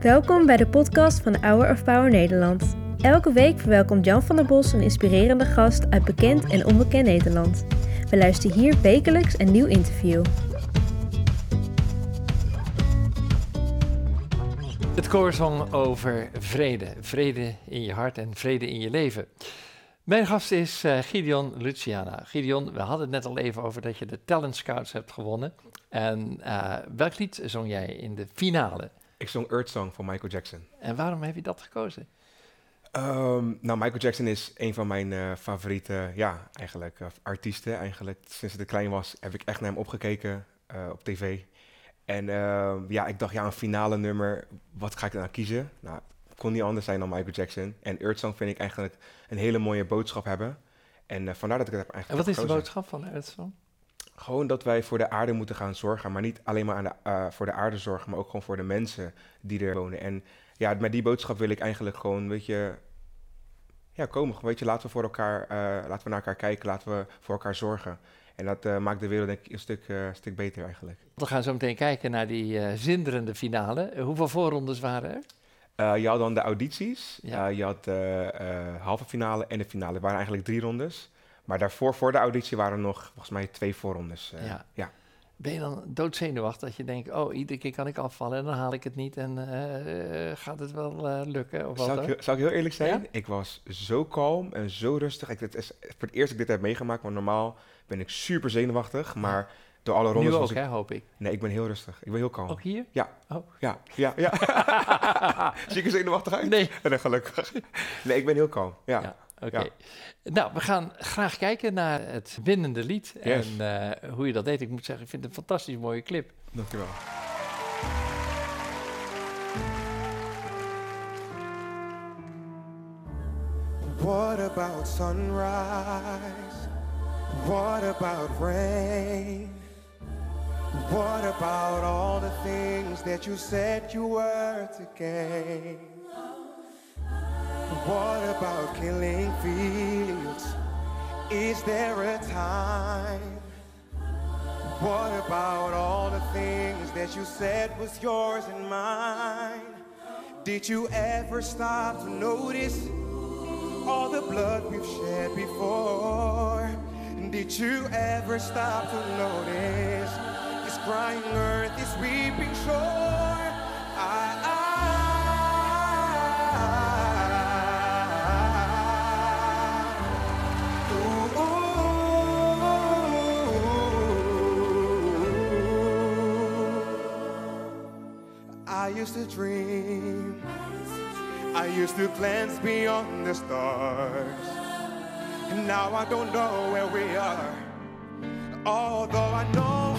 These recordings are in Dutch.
Welkom bij de podcast van Hour of Power Nederland. Elke week verwelkomt Jan van der Bos een inspirerende gast uit bekend en onbekend Nederland. We luisteren hier wekelijks een nieuw interview. Het koorzong over vrede. Vrede in je hart en vrede in je leven. Mijn gast is uh, Gideon Luciana. Gideon, we hadden het net al even over dat je de Talent Scouts hebt gewonnen. En uh, welk lied zong jij in de finale? Ik zong Earth Song van Michael Jackson. En waarom heb je dat gekozen? Um, nou, Michael Jackson is een van mijn uh, favoriete, ja, eigenlijk artiesten. Eigenlijk sinds ik klein was heb ik echt naar hem opgekeken op tv. En uh, ja, ik dacht, ja, een finale nummer, wat ga ik dan kiezen? Nou, kon niet anders zijn dan Michael Jackson. En Earth Song vind ik eigenlijk een hele mooie boodschap hebben. En uh, vandaar dat ik het heb eigenlijk En wat is de boodschap van Earth Song? Gewoon dat wij voor de aarde moeten gaan zorgen. Maar niet alleen maar aan de, uh, voor de aarde zorgen, maar ook gewoon voor de mensen die er wonen. En ja, met die boodschap wil ik eigenlijk gewoon, weet je, ja, komen. Weet je, laten we voor elkaar, uh, laten we naar elkaar kijken, laten we voor elkaar zorgen. En dat uh, maakt de wereld denk ik een stuk, uh, stuk beter eigenlijk. We gaan zo meteen kijken naar die uh, zinderende finale. hoeveel voorrondes waren er? Je had dan de audities, ja. je had de halve finale en de finale. Het waren eigenlijk drie rondes. Maar daarvoor, voor de auditie, waren er nog volgens mij twee voorrondes. Ja. ja. Ben je dan doodzenuwachtig dat je denkt, oh, iedere keer kan ik afvallen en dan haal ik het niet en gaat het wel lukken? Of zal, ik, zal ik heel eerlijk zijn? Ja? Ik was zo kalm en zo rustig. Ik, het is voor het eerst dat ik dit heb meegemaakt, want normaal ben ik super zenuwachtig, maar door alle rondes... Nu ook, ik... hè, hoop ik. Nee, ik ben heel rustig. Ik ben heel kalm. Ook hier? Ja. Oh. Ja, ja, ja. Zie ik er zenuwachtig uit? Nee. En dan gelukkig. Nee, ik ben heel kalm. Ja. ja Oké. Okay. Ja. Nou, we gaan graag kijken naar het winnende lied yes. en uh, hoe je dat deed. Ik moet zeggen, ik vind het een fantastisch mooie clip. Dankjewel. What about sunrise? What about rain? What about all the things that you said you were to gain? What about killing fields? Is there a time? What about all the things that you said was yours and mine? Did you ever stop to notice all the blood we've shed before? Did you ever stop to notice crying earth, is weeping shore? I, I, I used to dream, I used to glance beyond the stars. And now I don't know where we are. Although I know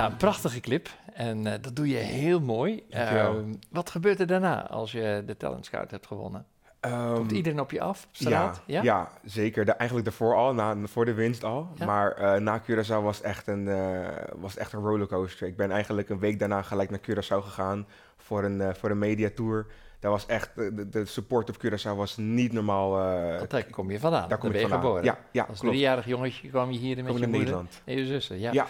Ja, een prachtige clip. En uh, dat doe je heel mooi. Uh, wat gebeurt er daarna als je de Talent Scout hebt gewonnen? Um, Komt iedereen op je af? Ja, ja? ja, zeker. De, eigenlijk daarvoor al, na, voor de winst al. Ja? Maar uh, na Curaçao was echt, een, was echt een rollercoaster. Ik ben eigenlijk een week daarna gelijk naar Curaçao gegaan voor een, voor een mediatour. Dat was echt, de, de support op Curaçao was niet normaal. daar kom je vandaan, daar kom je vandaan. geboren. Ja, ja, Als driejarig jongetje kwam je hier met kom je naar moeder Nederland. en je zussen. Ja. ja.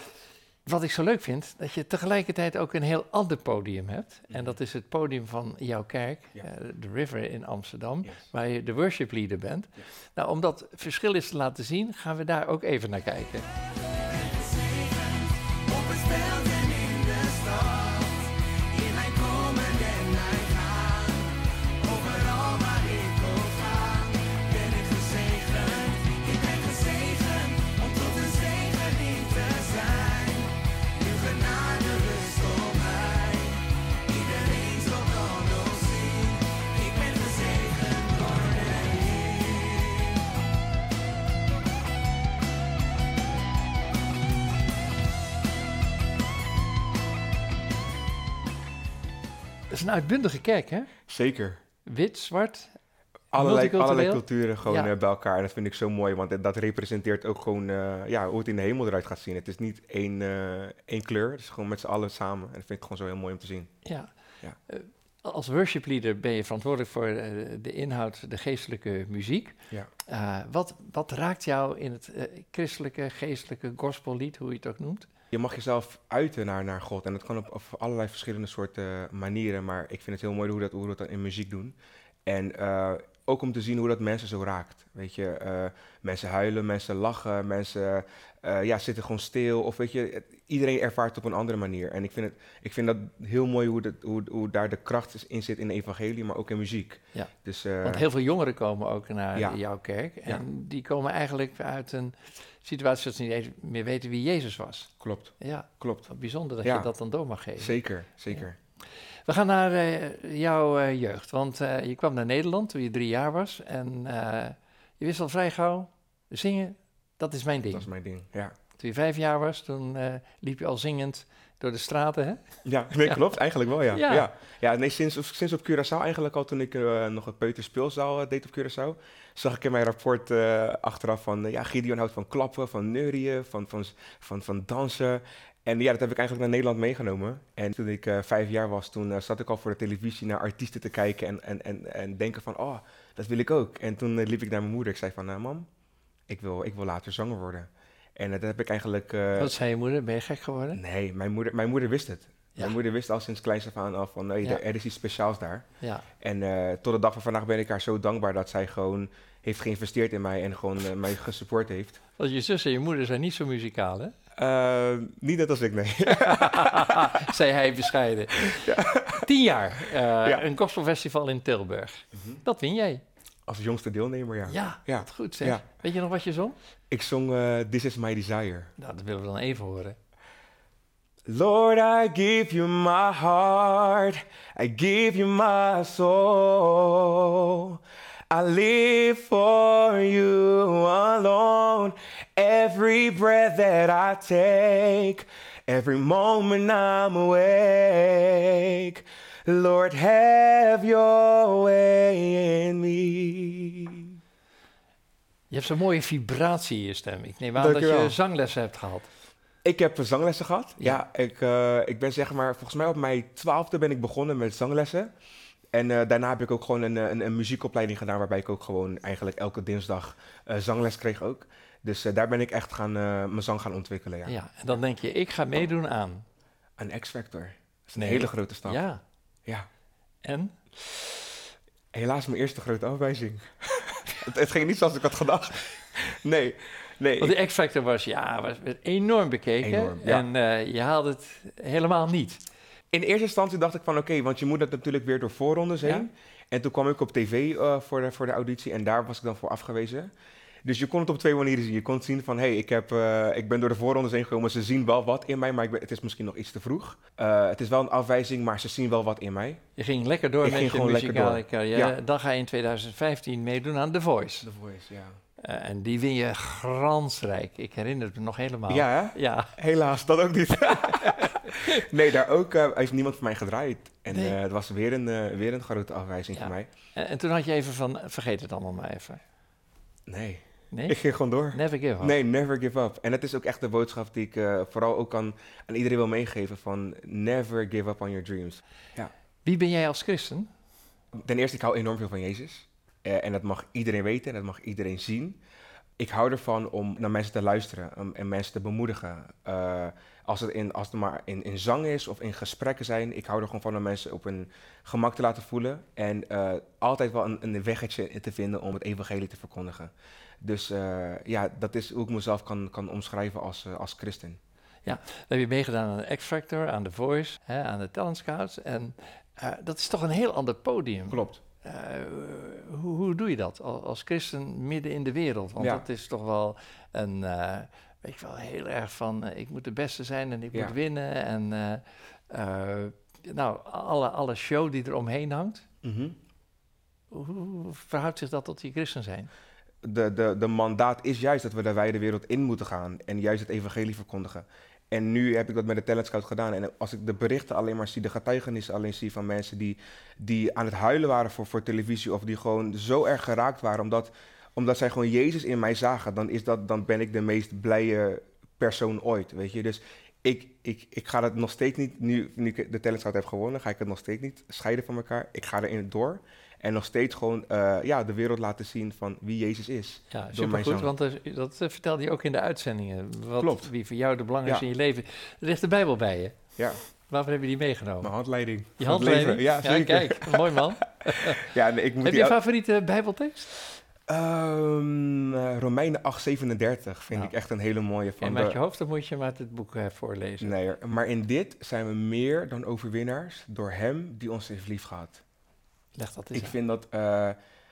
Wat ik zo leuk vind, dat je tegelijkertijd ook een heel ander podium hebt. En dat is het podium van jouw kerk, Ja. eh, de River in Amsterdam, Yes. waar je de worship leader bent. Yes. Nou, om dat verschil eens te laten zien, gaan we daar ook even naar kijken. Is een uitbundige kerk, hè? Zeker. Wit, zwart. allerlei, culturen gewoon Ja. eh, bij elkaar. En dat vind ik zo mooi, want dat- dat representeert ook gewoon eh, ja, hoe het in de hemel eruit gaat zien. Het is niet één, eh, één kleur, het is gewoon met z'n allen samen. En dat vind ik gewoon zo heel mooi om te zien. Ja. Ja. Als worship leader ben je verantwoordelijk voor eh, de inhoud, de geestelijke muziek. Ja. Eh, wat, wat raakt jou in het eh, christelijke, geestelijke gospellied, hoe je het ook noemt? Je mag jezelf uiten naar, naar God. En dat kan op, op allerlei verschillende soorten manieren. Maar ik vind het heel mooi hoe we dat, hoe we dat in muziek doen. En ook om te zien hoe dat mensen zo raakt. Weet je, eh, mensen huilen, mensen lachen, mensen eh, ja, zitten gewoon stil. Of weet je, iedereen ervaart het op een andere manier. En ik vind, het, ik vind dat heel mooi hoe, dat, hoe, hoe daar de kracht in zit in de evangelie, maar ook in muziek. Ja. Dus, eh, Want heel veel jongeren komen ook naar Ja. jouw kerk. En Ja. die komen eigenlijk uit een situatie dat ze niet eens meer weten wie Jezus was. klopt, Ja, klopt. wat bijzonder dat je dat dan door mag geven. Zeker, zeker. We gaan naar eh, jouw eh, jeugd. Want eh, je kwam naar Nederland toen je drie jaar was. En je wist al vrij gauw, zingen, dat is mijn ding. Dat is mijn ding, ja. Toen je vijf jaar was, toen liep je al zingend door de straten, hè? Ja, nee, klopt. Eigenlijk wel, ja. Ja. Ja, ja. nee, sinds, sinds op Curaçao eigenlijk al, toen ik eh, nog een peuterspeelzaal eh, deed op Curaçao, zag ik in mijn rapport eh, achteraf van, ja, Gideon houdt van klappen, van neurieën, van, van, van, van dansen. En ja, dat heb ik eigenlijk naar Nederland meegenomen. En toen ik vijf jaar was, toen zat ik al voor de televisie naar artiesten te kijken en, en, en, en denken van, oh, dat wil ik ook. En toen liep ik naar mijn moeder. Ik zei van, eh, mam, ik wil, ik wil later zanger worden. En dat heb ik eigenlijk... eh, Wat zei je moeder? Ben je gek geworden? Nee, mijn moeder, mijn moeder wist het. Ja. Mijn moeder wist al sinds kleins af aan al van, nee, Ja. er, is iets speciaals daar. Ja. En eh, tot de dag van vandaag ben ik haar zo dankbaar dat zij gewoon heeft geïnvesteerd in mij en gewoon eh, mij gesupport heeft. Want je zus en je moeder zijn niet zo muzikaal, hè? Niet net als ik, nee. zei hij bescheiden. Tien jaar, Ja. een gospelfestival in Tilburg. Dat win jij. Als jongste deelnemer, ja. Ja, Ja. wat goed zeg. Ja. Weet je nog wat je zong? Ik zong eh, This Is My Desire. Nou, dat willen we dan even horen. Lord, I give you my heart. I give you my soul. I live for you alone. Every breath that I take, every moment I'm awake. Lord, have your way in me. Je hebt zo'n mooie vibratie in je stem. Ik neem aan dat je zanglessen hebt gehad. Ik heb zanglessen gehad. Ja, ik, eh, ik ben zeg maar, volgens mij op mijn twaalfde ben ik begonnen met zanglessen. En eh, daarna heb ik ook gewoon een, een, een muziekopleiding gedaan, waarbij ik ook gewoon eigenlijk elke dinsdag eh, zangles kreeg ook. Dus daar ben ik echt gaan, mijn zang gaan ontwikkelen, ja. Ja. en dan denk je, ik ga meedoen aan. Een X-Factor. Dat is een Nee. hele grote stap. Ja. Ja. En? Helaas mijn eerste grote afwijzing. het, het ging niet zoals ik had gedacht. nee, nee. Want de X-Factor was, ja, was enorm bekeken. Enorm, ja. En eh, je haalde het helemaal niet. In eerste instantie dacht ik van oké, want je moet dat natuurlijk weer door voorrondes heen. Ja. En toen kwam ik op tv eh, voor, de, voor de auditie en daar was ik dan voor afgewezen. Dus je kon het op twee manieren zien. Je kon zien van, hé, hey, ik, heb, eh, ik ben door de voorrondes heen gekomen. Ze zien wel wat in mij, maar ik ben, het is misschien nog iets te vroeg. Eh, het is wel een afwijzing, maar ze zien wel wat in mij. Je ging lekker door Ik met ging je gewoon lekker muzikale carrière. Ja. Dan ga je in 2015 meedoen aan The Voice. The Voice, ja. Eh, en die win je glansrijk. Ik herinner het me nog helemaal. Ja, hè? Ja. Helaas, dat ook niet. nee, daar ook heeft niemand voor mij gedraaid. En Nee. het was weer een, weer een grote afwijzing Ja. voor mij. En, en toen had je even van, vergeet het allemaal maar even. Nee, Nee? ik ging gewoon door. Never give up. Nee, never give up. En dat is ook echt de boodschap die ik eh, vooral ook aan, aan iedereen wil meegeven van never give up on your dreams. Wie ben jij als christen? Ten eerste, ik hou enorm veel van Jezus. Eh, en dat mag iedereen weten en dat mag iedereen zien. Ik hou ervan om naar mensen te luisteren en mensen te bemoedigen. Eh, als, het in, als het maar in, in zang is of in gesprekken zijn, ik hou er gewoon van om mensen op hun gemak te laten voelen. En altijd wel een, een weggetje te vinden om het evangelie te verkondigen. Dus eh, ja, dat is hoe ik mezelf kan, kan omschrijven als, eh, als christen. Dan heb je meegedaan aan de X-Factor, aan The Voice, hè, aan de Talent Scouts. En eh, dat is toch een heel ander podium. Klopt. Hoe, hoe doe je dat als, als christen midden in de wereld? Want Ja. dat is toch wel een, weet je wel, heel erg van ik moet de beste zijn en ik Ja. moet winnen. En nou, alle, alle show die er omheen hangt. Mhm. Hoe, hoe verhoudt zich dat tot je christen zijn? De, de, de mandaat is juist dat we de wijde wereld in moeten gaan en juist het evangelie verkondigen. En nu heb ik dat met de Talent Scout gedaan. En als ik de berichten alleen maar zie, de getuigenissen alleen zie van mensen die, die aan het huilen waren voor, voor televisie. Of die gewoon zo erg geraakt waren omdat, omdat zij gewoon Jezus in mij zagen. Dan, is dat, dan ben ik de meest blije persoon ooit, weet je. Dus ik, ik, ik ga het nog steeds niet, nu, nu ik de Talent Scout heb gewonnen, ga ik het nog steeds niet scheiden van elkaar. Ik ga erin door. En nog steeds gewoon eh, ja, de wereld laten zien van wie Jezus is. Ja, supergoed, want eh, dat eh, vertelde je ook in de uitzendingen. Wat, Klopt. Wie voor jou de belangrijkste Ja. in je leven. Er ligt de Bijbel bij je. Ja, Waarvoor heb je die meegenomen? mijn handleiding. Je handleiding? leven. Ja, zeker. kijk, mooi man. Ja, nee, ik moet heb je favoriete Bijbeltekst? Ehm, eh, Romeinen 8:37 vind Nou. ik echt een hele mooie van En de- uit je hoofd, dan moet je maar het boek eh, voorlezen. Nee, maar in dit zijn we meer dan overwinnaars door Hem die ons heeft liefgehad. Leg dat eens Ik uit. vind dat, eh,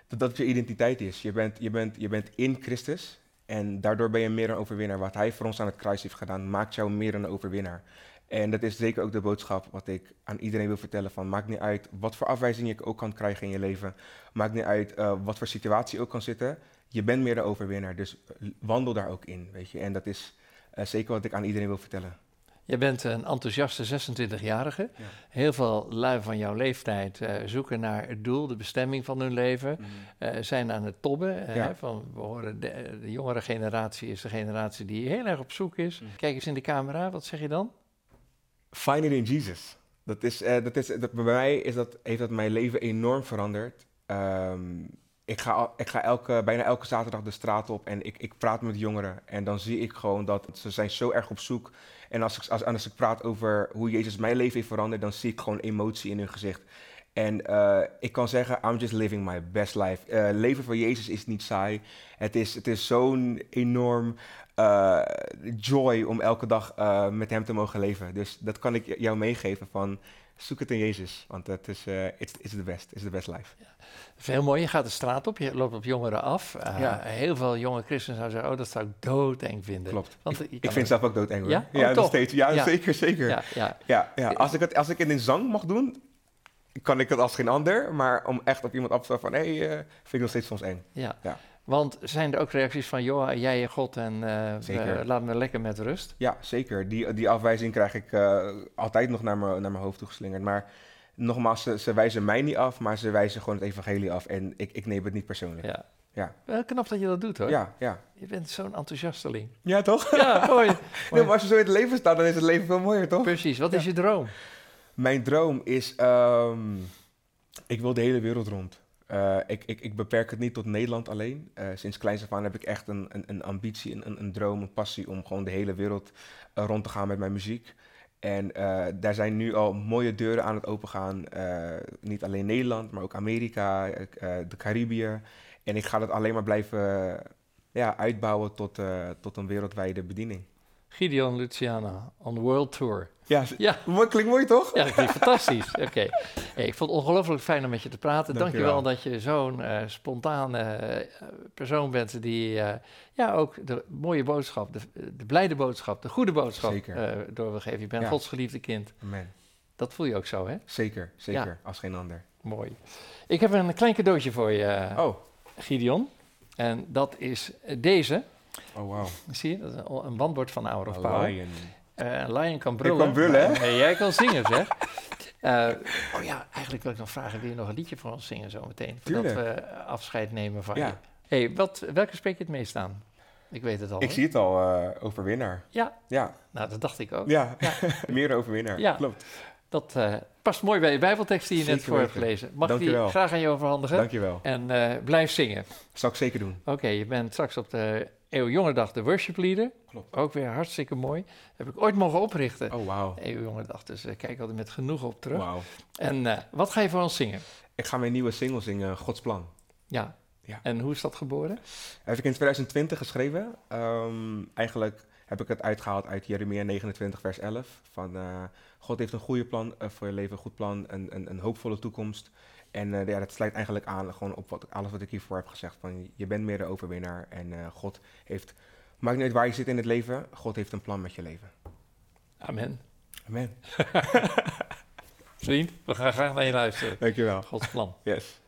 dat dat je identiteit is. Je bent, je, bent, je bent in Christus en daardoor ben je meer dan overwinnaar. Wat Hij voor ons aan het kruis heeft gedaan, maakt jou meer dan een overwinnaar. En dat is zeker ook de boodschap wat ik aan iedereen wil vertellen. Van, maakt niet uit wat voor afwijzing je ook kan krijgen in je leven. Maakt niet uit eh, wat voor situatie ook kan zitten. Je bent meer dan overwinnaar, dus eh, wandel daar ook in. Weet je? En dat is zeker wat ik aan iedereen wil vertellen. Je bent een enthousiaste 26-jarige. Ja. Heel veel lui van jouw leeftijd eh, zoeken naar het doel, de bestemming van hun leven. eh, zijn aan het tobben. eh, Ja. hè, van, we horen de, de jongere generatie is de generatie die heel erg op zoek is. Mhm. Kijk eens in de camera, wat zeg je dan? Find it in Jesus. Dat is, eh, dat is, dat, bij mij is dat, heeft dat mijn leven enorm veranderd. Ehm, ik ga, ik ga elke, bijna elke zaterdag de straat op en ik, ik praat met jongeren. En dan zie ik gewoon dat ze zijn zo erg op zoek. En als ik, als, als ik praat over hoe Jezus mijn leven heeft veranderd, dan zie ik gewoon emotie in hun gezicht. En eh, ik kan zeggen, I'm just living my best life. Eh, leven voor Jezus is niet saai. Het is, het is zo'n enorm eh, joy om elke dag met hem te mogen leven. Dus dat kan ik jou meegeven van zoek het in Jezus. Want het is, eh it's, it's the best. It's the best life. Dat is heel mooi. Je gaat de straat op, je loopt op jongeren af. Eh, Ja. Heel veel jonge christenen zouden zeggen, oh, dat zou ik doodeng vinden. Klopt. Want ik kan vind zelf ook doodeng hoor. Ja? Oh, nog steeds. Ja, Ja. zeker, zeker. Ja. Ja, ja. Ja, Als, ik het, als ik het in zang mag doen, kan ik het als geen ander. Maar om echt op iemand af te stappen van, hé, hey, eh, vind ik nog steeds soms eng. Ja. Want zijn er ook reacties van, joh, jij en God en eh, laat me lekker met rust? Ja, zeker. Die, die afwijzing krijg ik eh, altijd nog naar mijn naar mijn hoofd toegeslingerd. Maar nogmaals, ze, ze wijzen mij niet af, maar ze wijzen gewoon het evangelie af. En ik, ik neem het niet persoonlijk. Ja. Ja. Wel knap dat je dat doet hoor. Ja, ja. Je bent zo'n enthousiasteling. Ja, toch? Ja, mooi. Nee, maar als je zo in het leven staat, dan is het leven veel mooier, toch? Precies. Wat is je droom? Mijn droom is, ehm, ik wil de hele wereld rond. Eh, ik, ik, ik beperk het niet tot Nederland alleen. Eh, sinds kleins af aan heb ik echt een, een, een ambitie, een, een, droom, een passie om gewoon de hele wereld eh, rond te gaan met mijn muziek. En daar zijn nu al mooie deuren aan het opengaan. Niet alleen Nederland, maar ook Amerika, de Caribië. En ik ga dat alleen maar blijven ja, uitbouwen tot, tot een wereldwijde bediening. Gideon Luciana on World Tour. Ja, Ja. klinkt mooi toch? Ja, dat klinkt fantastisch. Oké. Hey, ik vond het ongelooflijk fijn om met je te praten. Dank je wel Dankjewel. dat je zo'n eh, spontane eh, persoon bent die eh, ja, ook de mooie boodschap, de, de blijde boodschap, de goede boodschap door wil geven. Je bent Ja. Gods geliefde kind. Amen. Dat voel je ook zo, hè? Zeker, zeker. Als geen ander. Mooi. Ik heb een klein cadeautje voor je, Oh, Gideon. En dat is deze. Oh wow. Zie je? Dat is een, een wandbord van Hour of A Power. lion. Eh, een lion kan brullen. kan brullen, hè? jij kan zingen, zeg. Eh, oh ja, eigenlijk wil ik nog vragen, wil je nog een liedje voor ons zingen zo meteen? Voordat Tuurlijk. we afscheid nemen van je. Hey, wat, welke spreek je het meest aan? Ik weet het al. ik zie het al, eh, overwinnaar. Ja, Ja, nou dat dacht ik ook. ja. meer overwinnaar. Ja. Klopt. Dat past mooi bij je bijbeltekst die je net voor hebt gelezen. Mag ik die graag aan je overhandigen? Dankjewel. En blijf zingen. Zal ik zeker doen. Oké, je bent straks op de Eeuwjongerdag de worship leader. Klopt. Ook weer hartstikke mooi. Heb ik ooit mogen oprichten. Oh, wauw. Eeuwjongerdag, dus eh, kijk altijd met genoeg op terug. Wauw. En eh, wat ga je voor ons zingen? Ik ga mijn nieuwe single zingen, Gods Plan. Ja. Ja. En hoe is dat geboren? Heb ik in 2020 geschreven. Ehm, eigenlijk heb ik het uitgehaald uit Jeremia 29, vers 11. Van eh, God heeft een goede plan voor je leven, een goed plan, een, een, een hoopvolle toekomst. En eh, ja, dat sluit eigenlijk aan gewoon op wat, alles wat ik hiervoor heb gezegd. Van je bent meer de overwinnaar en eh, God heeft, maakt niet uit waar je zit in het leven, God heeft een plan met je leven. Amen. Amen. Vriend, we gaan graag naar je luisteren. Dankjewel. Gods plan. Yes.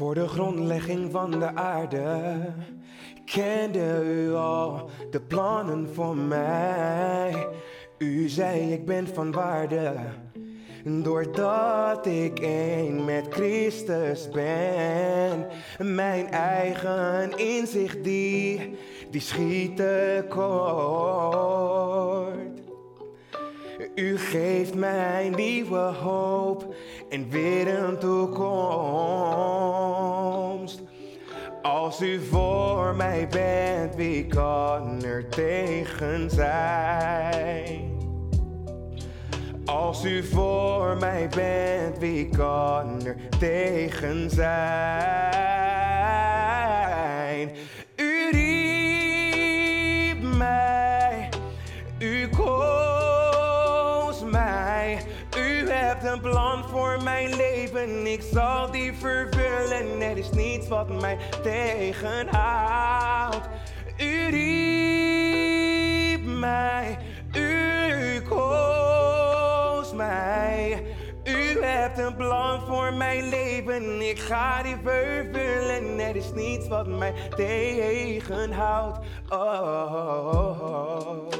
Voor de grondlegging van de aarde kende u al de plannen voor mij. U zei ik ben van waarde, doordat ik één met Christus ben. Mijn eigen inzicht die, die schiet kort. U geeft mij nieuwe hoop en weer een toekomst. Als u voor mij bent, wie kan er tegen zijn? Als u voor mij bent, wie kan er tegen zijn? Ik zal die vervullen. Er is niets wat mij tegenhoudt. U riep mij, u koos mij. U hebt een plan voor mijn leven, ik ga die vervullen. Er is niets wat mij tegenhoudt. Oh.